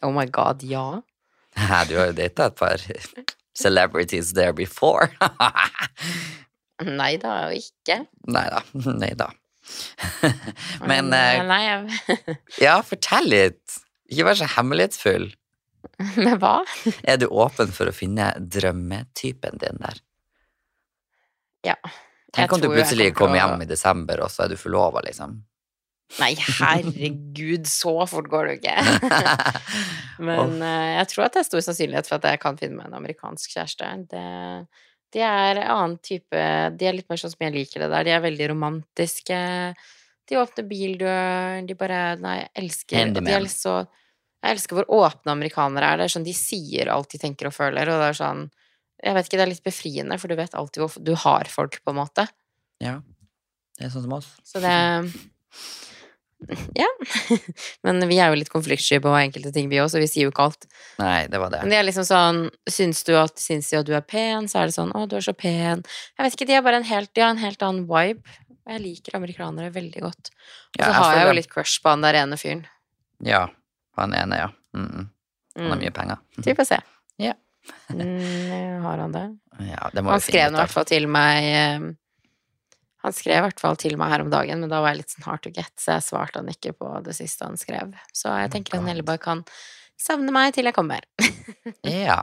Oh my god, ja. Hæ, du har jo data et par celebrities there before. Nei da, ikke. Nei da. Nei da. Men eh, Nei, jeg ja, fortell litt. Ikke vær så hemmelighetsfull. Men hva? Er du åpen for å finne drømmetypen din der? Ja. Tenk om du plutselig kommer hjem i desember, og så er du forlova, liksom. Nei, herregud, så fort går det jo ikke. Men uh, jeg tror at det er stor sannsynlighet for at jeg kan finne meg en amerikansk kjæreste. Det, de er en annen type De er litt mer sånn som jeg liker det der. De er veldig romantiske. De åpner bildøren, de bare Nei, jeg elsker De er så Jeg elsker hvor åpne amerikanere er. Det er sånn, De sier alt de tenker og føler, og det er sånn Jeg vet ikke, det er litt befriende, for du vet alltid hvor du har folk, på en måte. Ja. Det er sånn som oss. Så det Ja. Men vi er jo litt konfliktsky på enkelte ting, vi òg, så vi sier jo ikke alt. Nei, det var det. Men det er liksom sånn Syns du at syns de at du er pen, så er det sånn Å, du er så pen. Jeg vet ikke, de har bare en helt, de har en helt annen vibe. Jeg liker amerikanere veldig godt. Og Ja, så jeg har jeg jo litt crush på han der ene fyren. Ja. Han ene, ja. Mm -mm. Han har Mm. mye penger. Mm. vi får se. Ja. Mm, har han det? Ja, det må Han skrev i hvert fall til meg eh, Han skrev i hvert fall til meg her om dagen, men da var jeg litt sånn hard to get, så jeg svarte han ikke på det siste han skrev. Så jeg tenker at heller bare kan savne meg til jeg kommer. Ja.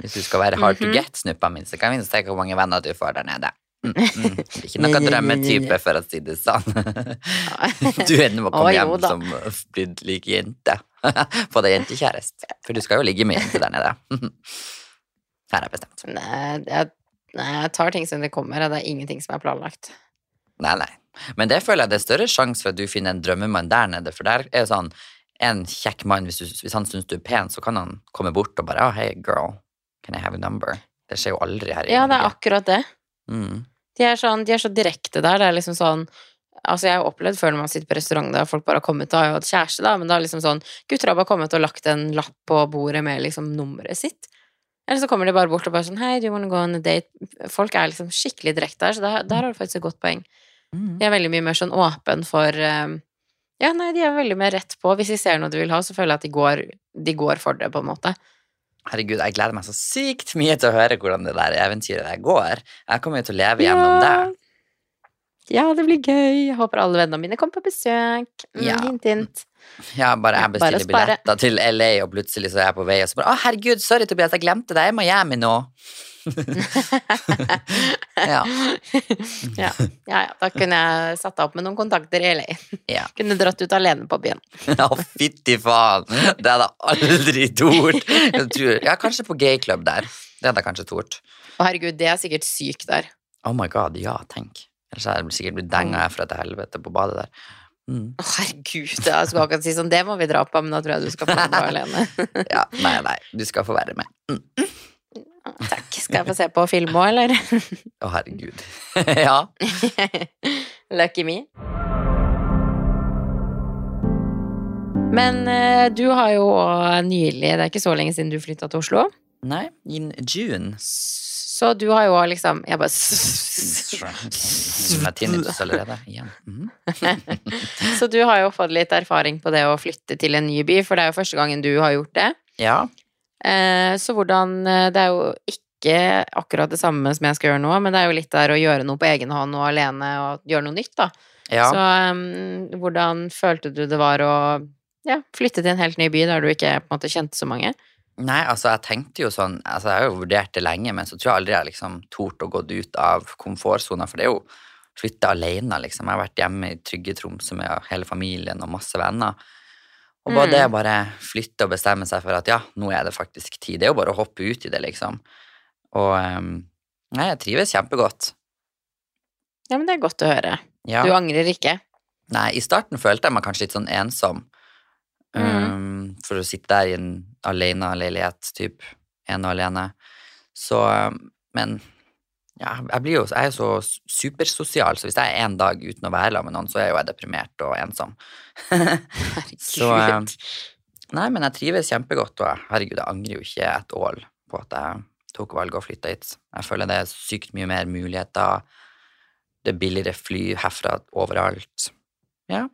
Hvis du skal være hard to Mhm. get-snuppa min, så kan vi se hvor mange venner du får der nede. Mm, mm. Det er ikke noe drømmetype, for å si det sånn. Du ender med å komme hjem som blitt lik jente. Få deg jentekjæreste. For du skal jo ligge med jente der nede. Her er bestemt. Nei, jeg, jeg tar ting som det kommer, og det er ingenting som er planlagt. Nei, nei. Men det føler jeg det er større sjanse for at du finner en drømmemann der nede, for der er sånn en kjekk mann, hvis, du, hvis han syns du er pen, så kan han komme bort og bare oh, hey girl, can I have a number? Det skjer jo aldri her i Ja, det er akkurat det. Mm. De er, sånn, de er så direkte der. Det er liksom sånn Altså, jeg har opplevd før når man sitter på restaurant der folk bare har kommet og har jo hatt kjæreste, da, men da er liksom sånn Gutter har bare kommet og lagt en lapp på bordet med liksom nummeret sitt. Eller så kommer de bare bort og bare sånn Hei, do you wanna go on a date? Folk er liksom skikkelig direkte der, så der, der har du faktisk et godt poeng. Mm. De er veldig mye mer sånn åpen for eh, Ja, nei, de er veldig mer rett på. Hvis de ser noe de vil ha, så føler jeg at de går, de går for det, på en måte. Herregud, jeg gleder meg så sykt mye til å høre hvordan det der eventyret der går. Jeg kommer jo til å leve gjennom det. Ja, det blir gøy. Jeg håper alle vennene mine kommer på besøk. Mm, Ja. Hint, hint. Ja, bare jeg bestiller bare billetter til LA, og plutselig så er jeg på vei, og så bare Å, herregud, sorry, Tobias, jeg glemte deg, jeg er i Miami nå. ja. ja. ja, ja. Da kunne jeg satt deg opp med noen kontakter i LA. Ja. Kunne dratt ut alene på byen. Ja, fytti faen. Det hadde jeg aldri tort. Ja, kanskje på gayklubb der. Det hadde jeg kanskje tort. Å, herregud, det er sikkert syk der. Oh my god, ja, tenk. Ellers hadde jeg sikkert blitt denga herfra til helvete på badet der. Mm. Herregud, jeg skulle akkurat si sånn, det må vi dra på, men da tror jeg du skal få være alene. Ja, nei, nei, du skal få være med. Mm. Takk. Skal jeg få se på film òg, eller? Å, herregud. ja. Lucky me. Men eh, du har jo nylig, det er ikke så lenge siden du flytta til Oslo, Nei, in June. så du har jo liksom Jeg bare. Mhm. Så du har jo fått litt erfaring på det å flytte til en ny by, for det er jo første gangen du har gjort det. Ja. Eh, Så hvordan eh, Det er jo ikke akkurat det samme som jeg skal gjøre nå, men det er jo litt der å gjøre noe på egen hånd og alene og gjøre noe nytt, da. ja. Så um, hvordan følte du det var å ja, flytte til en helt ny by der du ikke på en måte kjente så mange? Nei, altså jeg tenkte jo sånn Altså jeg har jo vurdert det lenge, men så tror jeg aldri jeg liksom tort å gå ut av komfortsona, for det er jo flytte alene, liksom. Jeg har vært hjemme i trygge Tromsø med hele familien og masse venner. Og bare Mm. det å bare flytte og bestemme seg for at ja, nå er det faktisk tid. Det er jo bare å hoppe ut i det, liksom. Og um, nei, jeg trives kjempegodt. Ja, men det er godt å høre. Ja. Du angrer ikke. Nei, i starten følte jeg meg kanskje litt sånn ensom. Mm. Um, for å sitte der i en alene-leilighet, typ, ene og alene. Så, um, men ja, jeg blir jo jeg er jo så supersosial, så hvis jeg er en dag uten å være sammen med noen, så er jo jeg deprimert og ensom. så um, Nei, men jeg trives kjempegodt, og herregud, jeg angrer jo ikke et ål på at jeg tok valget og flytta hit. Jeg føler det er sykt mye mer muligheter. Det er billigere fly herfra overalt. Ja,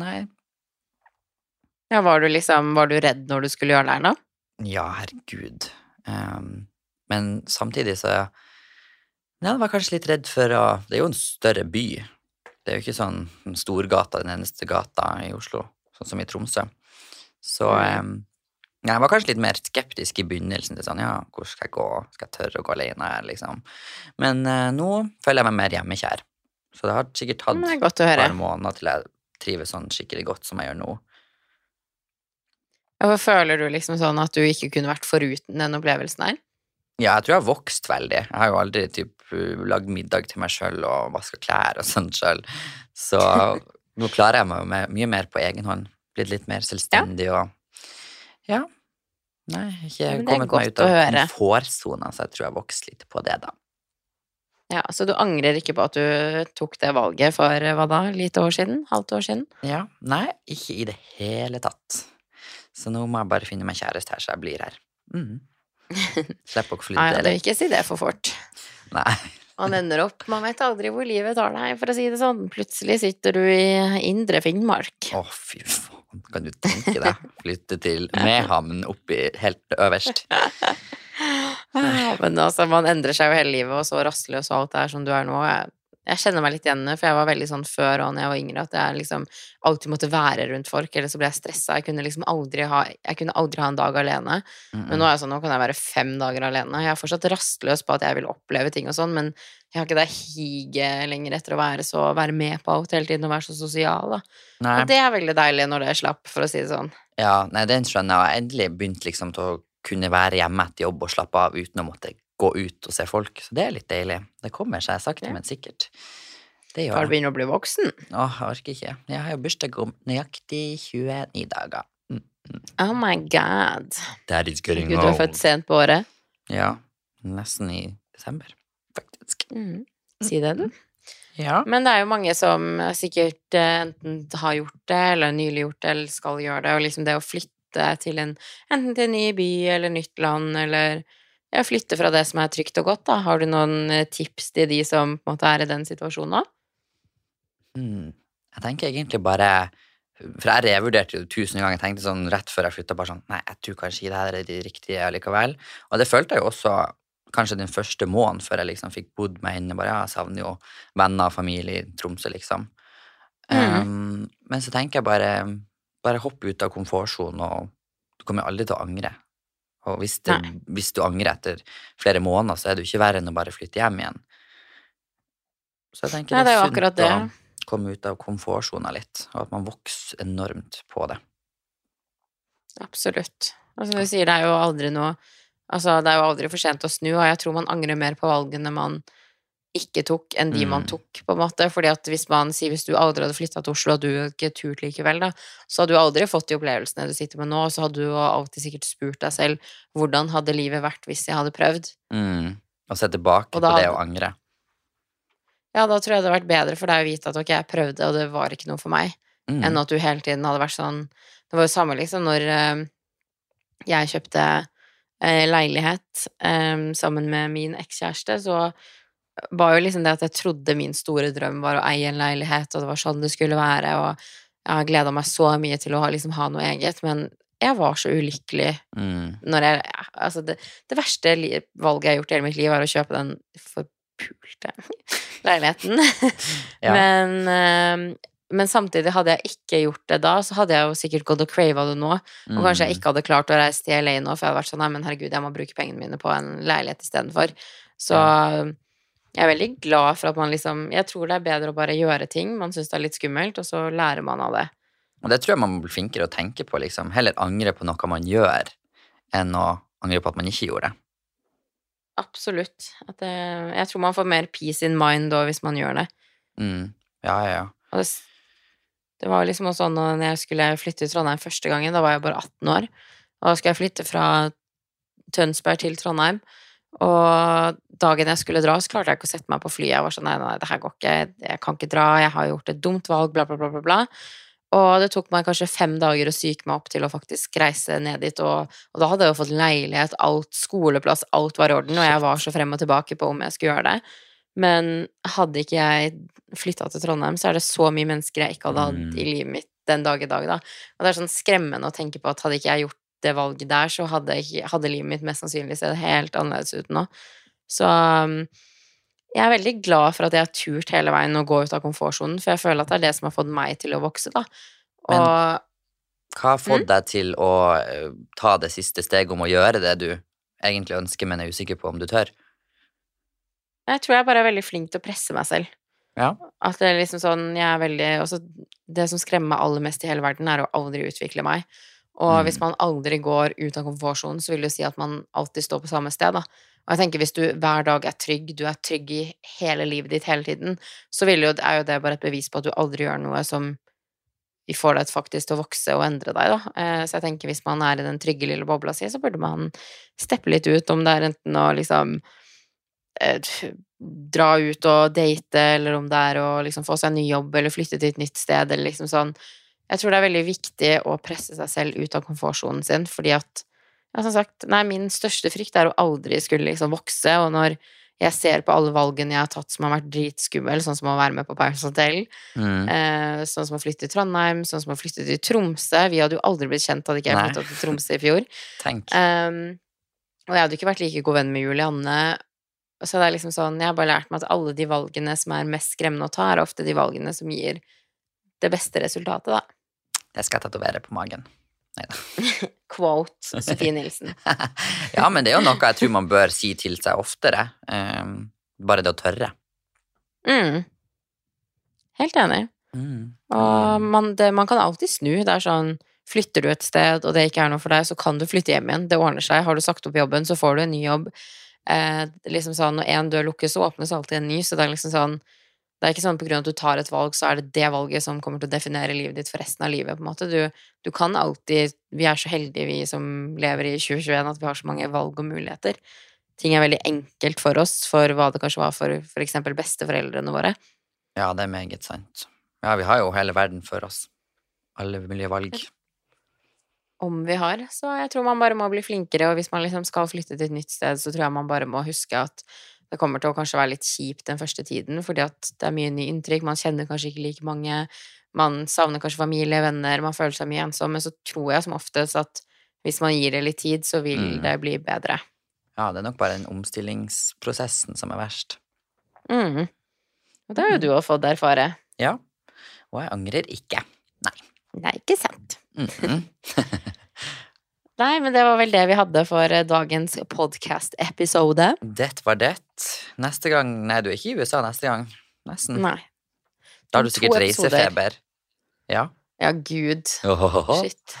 nei, Ja, var du liksom Var du redd når du skulle gjøre det her nå? Ja, herregud. Um, men samtidig så ja, Jeg var kanskje litt redd for å Det er jo en større by. Det er jo ikke sånn Storgata, den eneste gata i Oslo, sånn som i Tromsø. Så ehm, jeg var kanskje litt mer skeptisk i begynnelsen til sånn Ja, hvor skal jeg gå? Skal jeg tørre å gå alene her, liksom? Men uh, nå føler jeg meg mer hjemmekjær. Så det har sikkert tatt et par måneder til jeg trives sånn skikkelig godt som jeg gjør nå. Hvorfor føler du liksom sånn at du ikke kunne vært foruten den opplevelsen her? Ja, jeg tror jeg har vokst veldig. Jeg har jo aldri typ, lagd middag til meg sjøl og vaska klær og sånt sjøl. Så nå klarer jeg meg med, mye mer på egen hånd. Blitt litt mer selvstendig og Ja. Nei, ikke Ja, kommet meg ut av komfortsona, så jeg tror jeg har vokst litt på det, da. Ja, Så du angrer ikke på at du tok det valget for hva da, lite år siden? Halvt år siden? Ja, Nei, ikke i det hele tatt. Så nå må jeg bare finne meg kjæreste her, så jeg blir her. Mm. Slipper å Nei, flytte. jeg vil ikke si det for fort. Nei. Man ender opp Man vet aldri hvor livet tar deg, for å si det sånn. Plutselig sitter du i indre Finnmark. Å, fy faen, kan du tenke deg? Flytte til Mehamn oppi helt øverst. Men altså, man endrer seg jo hele livet, og så rastløs og alt det er som du er nå. Jeg, jeg kjenner meg litt igjen for jeg var veldig sånn før og når jeg var yngre, at jeg liksom alltid måtte være rundt folk, eller så ble jeg stressa. Jeg kunne liksom aldri ha Jeg kunne aldri ha en dag alene. Men nå er jeg sånn, nå kan jeg være fem dager alene. Jeg er fortsatt rastløs på at jeg vil oppleve ting og sånn, men jeg har ikke det higet lenger etter å være så Være med på alt hele tiden og være så sosial, da. Nei. Og det er veldig deilig når det slapp, for å si det sånn. Ja, nei, den skjønner jeg. Jeg endelig begynt liksom til å kunne være hjemme etter jobb og slappe av uten å måtte gå ut og se folk. Så det er litt deilig. Det kommer seg sakte, Ja. men sikkert. Det Far gjør jeg. begynner å bli voksen. Åh, jeg orker ikke. Jeg har jo bursdag om nøyaktig 29 dager. Mm. Oh my god. That is Gud, du er født sent på året. Ja, nesten i desember, faktisk. Mm. Si det, du. Ja. Men det er jo mange som sikkert eh, enten har gjort det, eller nylig gjort det, eller skal gjøre det, og liksom det å flytte til en Enten til en ny by eller nytt land, eller ja, flytte fra det som er trygt og godt, da. Har du noen eh, tips til de som på en måte er i den situasjonen nå? Mm. Jeg tenker egentlig bare For jeg revurderte jo tusen ganger. Jeg tenkte sånn rett før jeg flytta bare sånn Nei, jeg tror kanskje det her er det riktige allikevel. Og det følte jeg jo også kanskje den første måneden før jeg liksom fikk bodd meg inne. Bare, ja, jeg savner jo venner og familie i Tromsø, liksom. Mm. Um, men så tenker jeg bare Bare hopp ut av komfortsonen, og du kommer aldri til å angre. Og hvis, det, hvis du angrer etter flere måneder, så er det jo ikke verre enn å bare flytte hjem igjen. Så jeg tenker Nei, det er jo sunt det. å komme ut av komfortsona litt, og at man vokser enormt på det. Absolutt. Altså, du sier, det er jo aldri noe Altså, det er jo aldri for sent å snu, og jeg tror man angrer mer på valgene man ikke tok, enn de man Mm. tok, på en måte. Fordi at hvis man sier hvis du aldri hadde flytta til Oslo, og du ikke turt likevel, da, så hadde du aldri fått de opplevelsene du sitter med nå, og så hadde du alltid sikkert spurt deg selv hvordan hadde livet vært hvis jeg hadde prøvd? Mm. Og se tilbake Og på det og angre. Ja, da tror jeg det hadde vært bedre for deg å vite at ok, jeg prøvde, og det var ikke noe for meg. Mm. enn at du hele tiden hadde vært sånn Det var jo samme liksom når øh, jeg kjøpte eh, leilighet um, sammen med min ekskjæreste, så var jo liksom det at jeg trodde min store drøm var å eie en leilighet, og det var sånn det skulle være, og jeg har gleda meg så mye til å liksom ha noe eget, men jeg var så ulykkelig Mm. når jeg Altså, det, det verste valget jeg har gjort i hele mitt liv, var å kjøpe den forpulte leiligheten. Ja. Men, eh, men samtidig, hadde jeg ikke gjort det da, så hadde jeg jo sikkert gått og crava det nå. Og kanskje jeg Mm. ikke hadde klart å reise til LA nå, for jeg hadde vært sånn nei, men herregud, jeg må bruke pengene mine på en leilighet istedenfor. Så jeg er veldig glad for at man liksom Jeg tror det er bedre å bare gjøre ting. Man syns det er litt skummelt, og så lærer man av det. Og det tror jeg man må bli flinkere å tenke på, liksom. Heller angre på noe man gjør, enn å angre på at man ikke gjorde det. Absolutt. At det, jeg tror man får mer peace in mind da hvis man gjør det. Mm. Ja, ja, ja. Det, det var liksom også sånn når jeg skulle flytte til Trondheim første gangen, da var jeg bare 18 år. Og da skulle jeg flytte fra Tønsberg til Trondheim. Og dagen jeg skulle dra, så klarte jeg ikke å sette meg på flyet. Jeg var sånn, nei, nei, det her går ikke, jeg kan ikke dra, jeg har gjort et dumt valg, bla, bla, bla, bla, bla. Og det tok meg kanskje fem dager å psyke meg opp til å faktisk reise ned dit, og, og da hadde jeg jo fått leilighet, alt, skoleplass, alt var i orden, og jeg var så frem og tilbake på om jeg skulle gjøre det. Men hadde ikke jeg flytta til Trondheim, så er det så mye mennesker jeg ikke hadde hatt Mm. i livet mitt den dag i dag, da. Og det er sånn skremmende å tenke på at hadde ikke jeg gjort det valget der, så hadde, hadde livet mitt mest sannsynlig sett helt annerledes ut nå. Så um, jeg er veldig glad for at jeg har turt hele veien å gå ut av komfortsonen, for jeg føler at det er det som har fått meg til å vokse, da. Men- Hva har fått Mm. deg til å eh, ta det siste steget om å gjøre det du egentlig ønsker, men er usikker på om du tør? jeg tror jeg bare er veldig flink til å presse meg selv. Ja. At det er liksom sånn, jeg er veldig også, Det som skremmer meg aller mest i hele verden, er å aldri utvikle meg. Og Mm. hvis man aldri går ut av komfortsonen, så vil det si at man alltid står på samme sted, da. Og jeg tenker hvis du hver dag er trygg, du er trygg i hele livet ditt hele tiden, så vil jo, er jo det bare et bevis på at du aldri gjør noe som får deg faktisk til å vokse og endre deg, da. Eh, Så jeg tenker hvis man er i den trygge lille bobla si, så burde man steppe litt ut, om det er enten å liksom eh, dra ut og date, eller om det er å liksom få seg en ny jobb, eller flytte til et nytt sted, eller liksom sånn. Jeg tror det er veldig viktig å presse seg selv ut av komfortsonen sin, fordi at ja, som sagt, nei, min største frykt er å aldri skulle liksom vokse, og når jeg ser på alle valgene jeg har tatt som har vært dritskumle, sånn som å være med på Paris Hotel, Mm. eh, sånn som å flytte til Trondheim, sånn som å flytte til Tromsø Vi hadde jo aldri blitt kjent hadde ikke jeg flytta til Tromsø i fjor. Um, og jeg hadde ikke vært like god venn med Julianne. Så det er liksom sånn, jeg har bare lært meg at alle de valgene som er mest skremmende å ta, er ofte de valgene som gir det beste resultatet, da. Det skal tatovere på magen. Quote Sofie Nilsen. ja, men det er jo noe jeg tror man bør si til seg oftere. Um, bare det å tørre. Mm. Helt enig. Mm. Og man, det, man kan alltid snu. Det er sånn Flytter du et sted, og det ikke er noe for deg, så kan du flytte hjem igjen. Det ordner seg. Har du sagt opp jobben, så får du en ny jobb. Eh, liksom sånn, Når én dør lukkes, så åpnes alltid en ny. Så det er liksom sånn Det er ikke sånn på grunn av at du tar et valg, så er det det valget som kommer til å definere livet ditt for resten av livet, på en måte. Du, du kan alltid Vi er så heldige, vi som lever i 2021, at vi har så mange valg og muligheter. Ting er veldig enkelt for oss, for hva det kanskje var for for eksempel besteforeldrene våre. Ja, det er meget sant. Ja, vi har jo hele verden for oss. Alle mulige valg. Om vi har. Så jeg tror man bare må bli flinkere, og hvis man liksom skal flytte til et nytt sted, så tror jeg man bare må huske at det kommer til å kanskje være litt kjipt den første tiden, fordi at det er mye nye inntrykk, man kjenner kanskje ikke like mange, man savner kanskje familie, venner, man føler seg mye ensom, men så tror jeg som oftest at hvis man gir det litt tid, så vil Mm. det bli bedre. Ja, det er nok bare den omstillingsprosessen som er verst. Mm. Og det har jo du òg fått erfare. Ja. Og jeg angrer ikke. Det er ikke sant. Mhm. Nei, men det var vel det vi hadde for eh, dagens podcast-episode. Det var det. Neste gang Nei, du er ikke i USA neste gang. Nesten. Nei. Da har du sikkert reisefeber. Ja. Ja, gud. Ohohoho. Shit.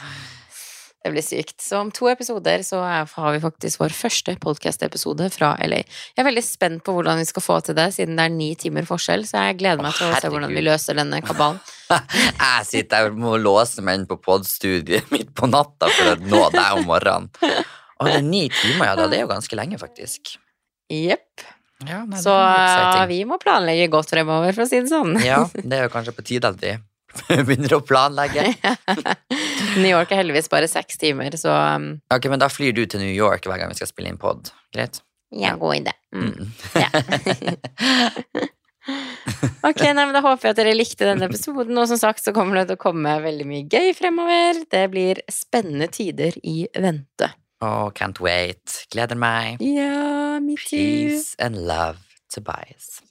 Det blir sykt. Så om to episoder så har vi faktisk vår første podcast-episode fra LA. Jeg er veldig spent på hvordan vi skal få til det, siden det er ni timer forskjell, så jeg gleder meg Å, til å se hvordan vi løser denne kabalen. Jeg sitter her og må låse meg inn på podstudiet midt på natta for å nå deg om morgenen. Og det er ni timer, ja. Det er jo ganske lenge, faktisk. Jepp. Ja, nei, Så eh, vi må planlegge godt fremover, for å si det sånn. Ja, det er jo kanskje på tide at vi begynner å planlegge. New York er heldigvis bare seks timer, så um, Ok, men da flyr du til New York hver gang vi skal spille inn pod. Greit? ja, god idé. Mm. Mm. Ja. Ok, nei, men Da håper jeg at dere likte denne episoden. Og som sagt så kommer det til å komme veldig mye gøy fremover. Det blir spennende tider i vente. Oh, can't wait. Gleder meg. Ja, me too. Peace and love, Tobias.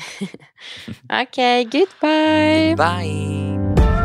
Ok, goodbye. Bye.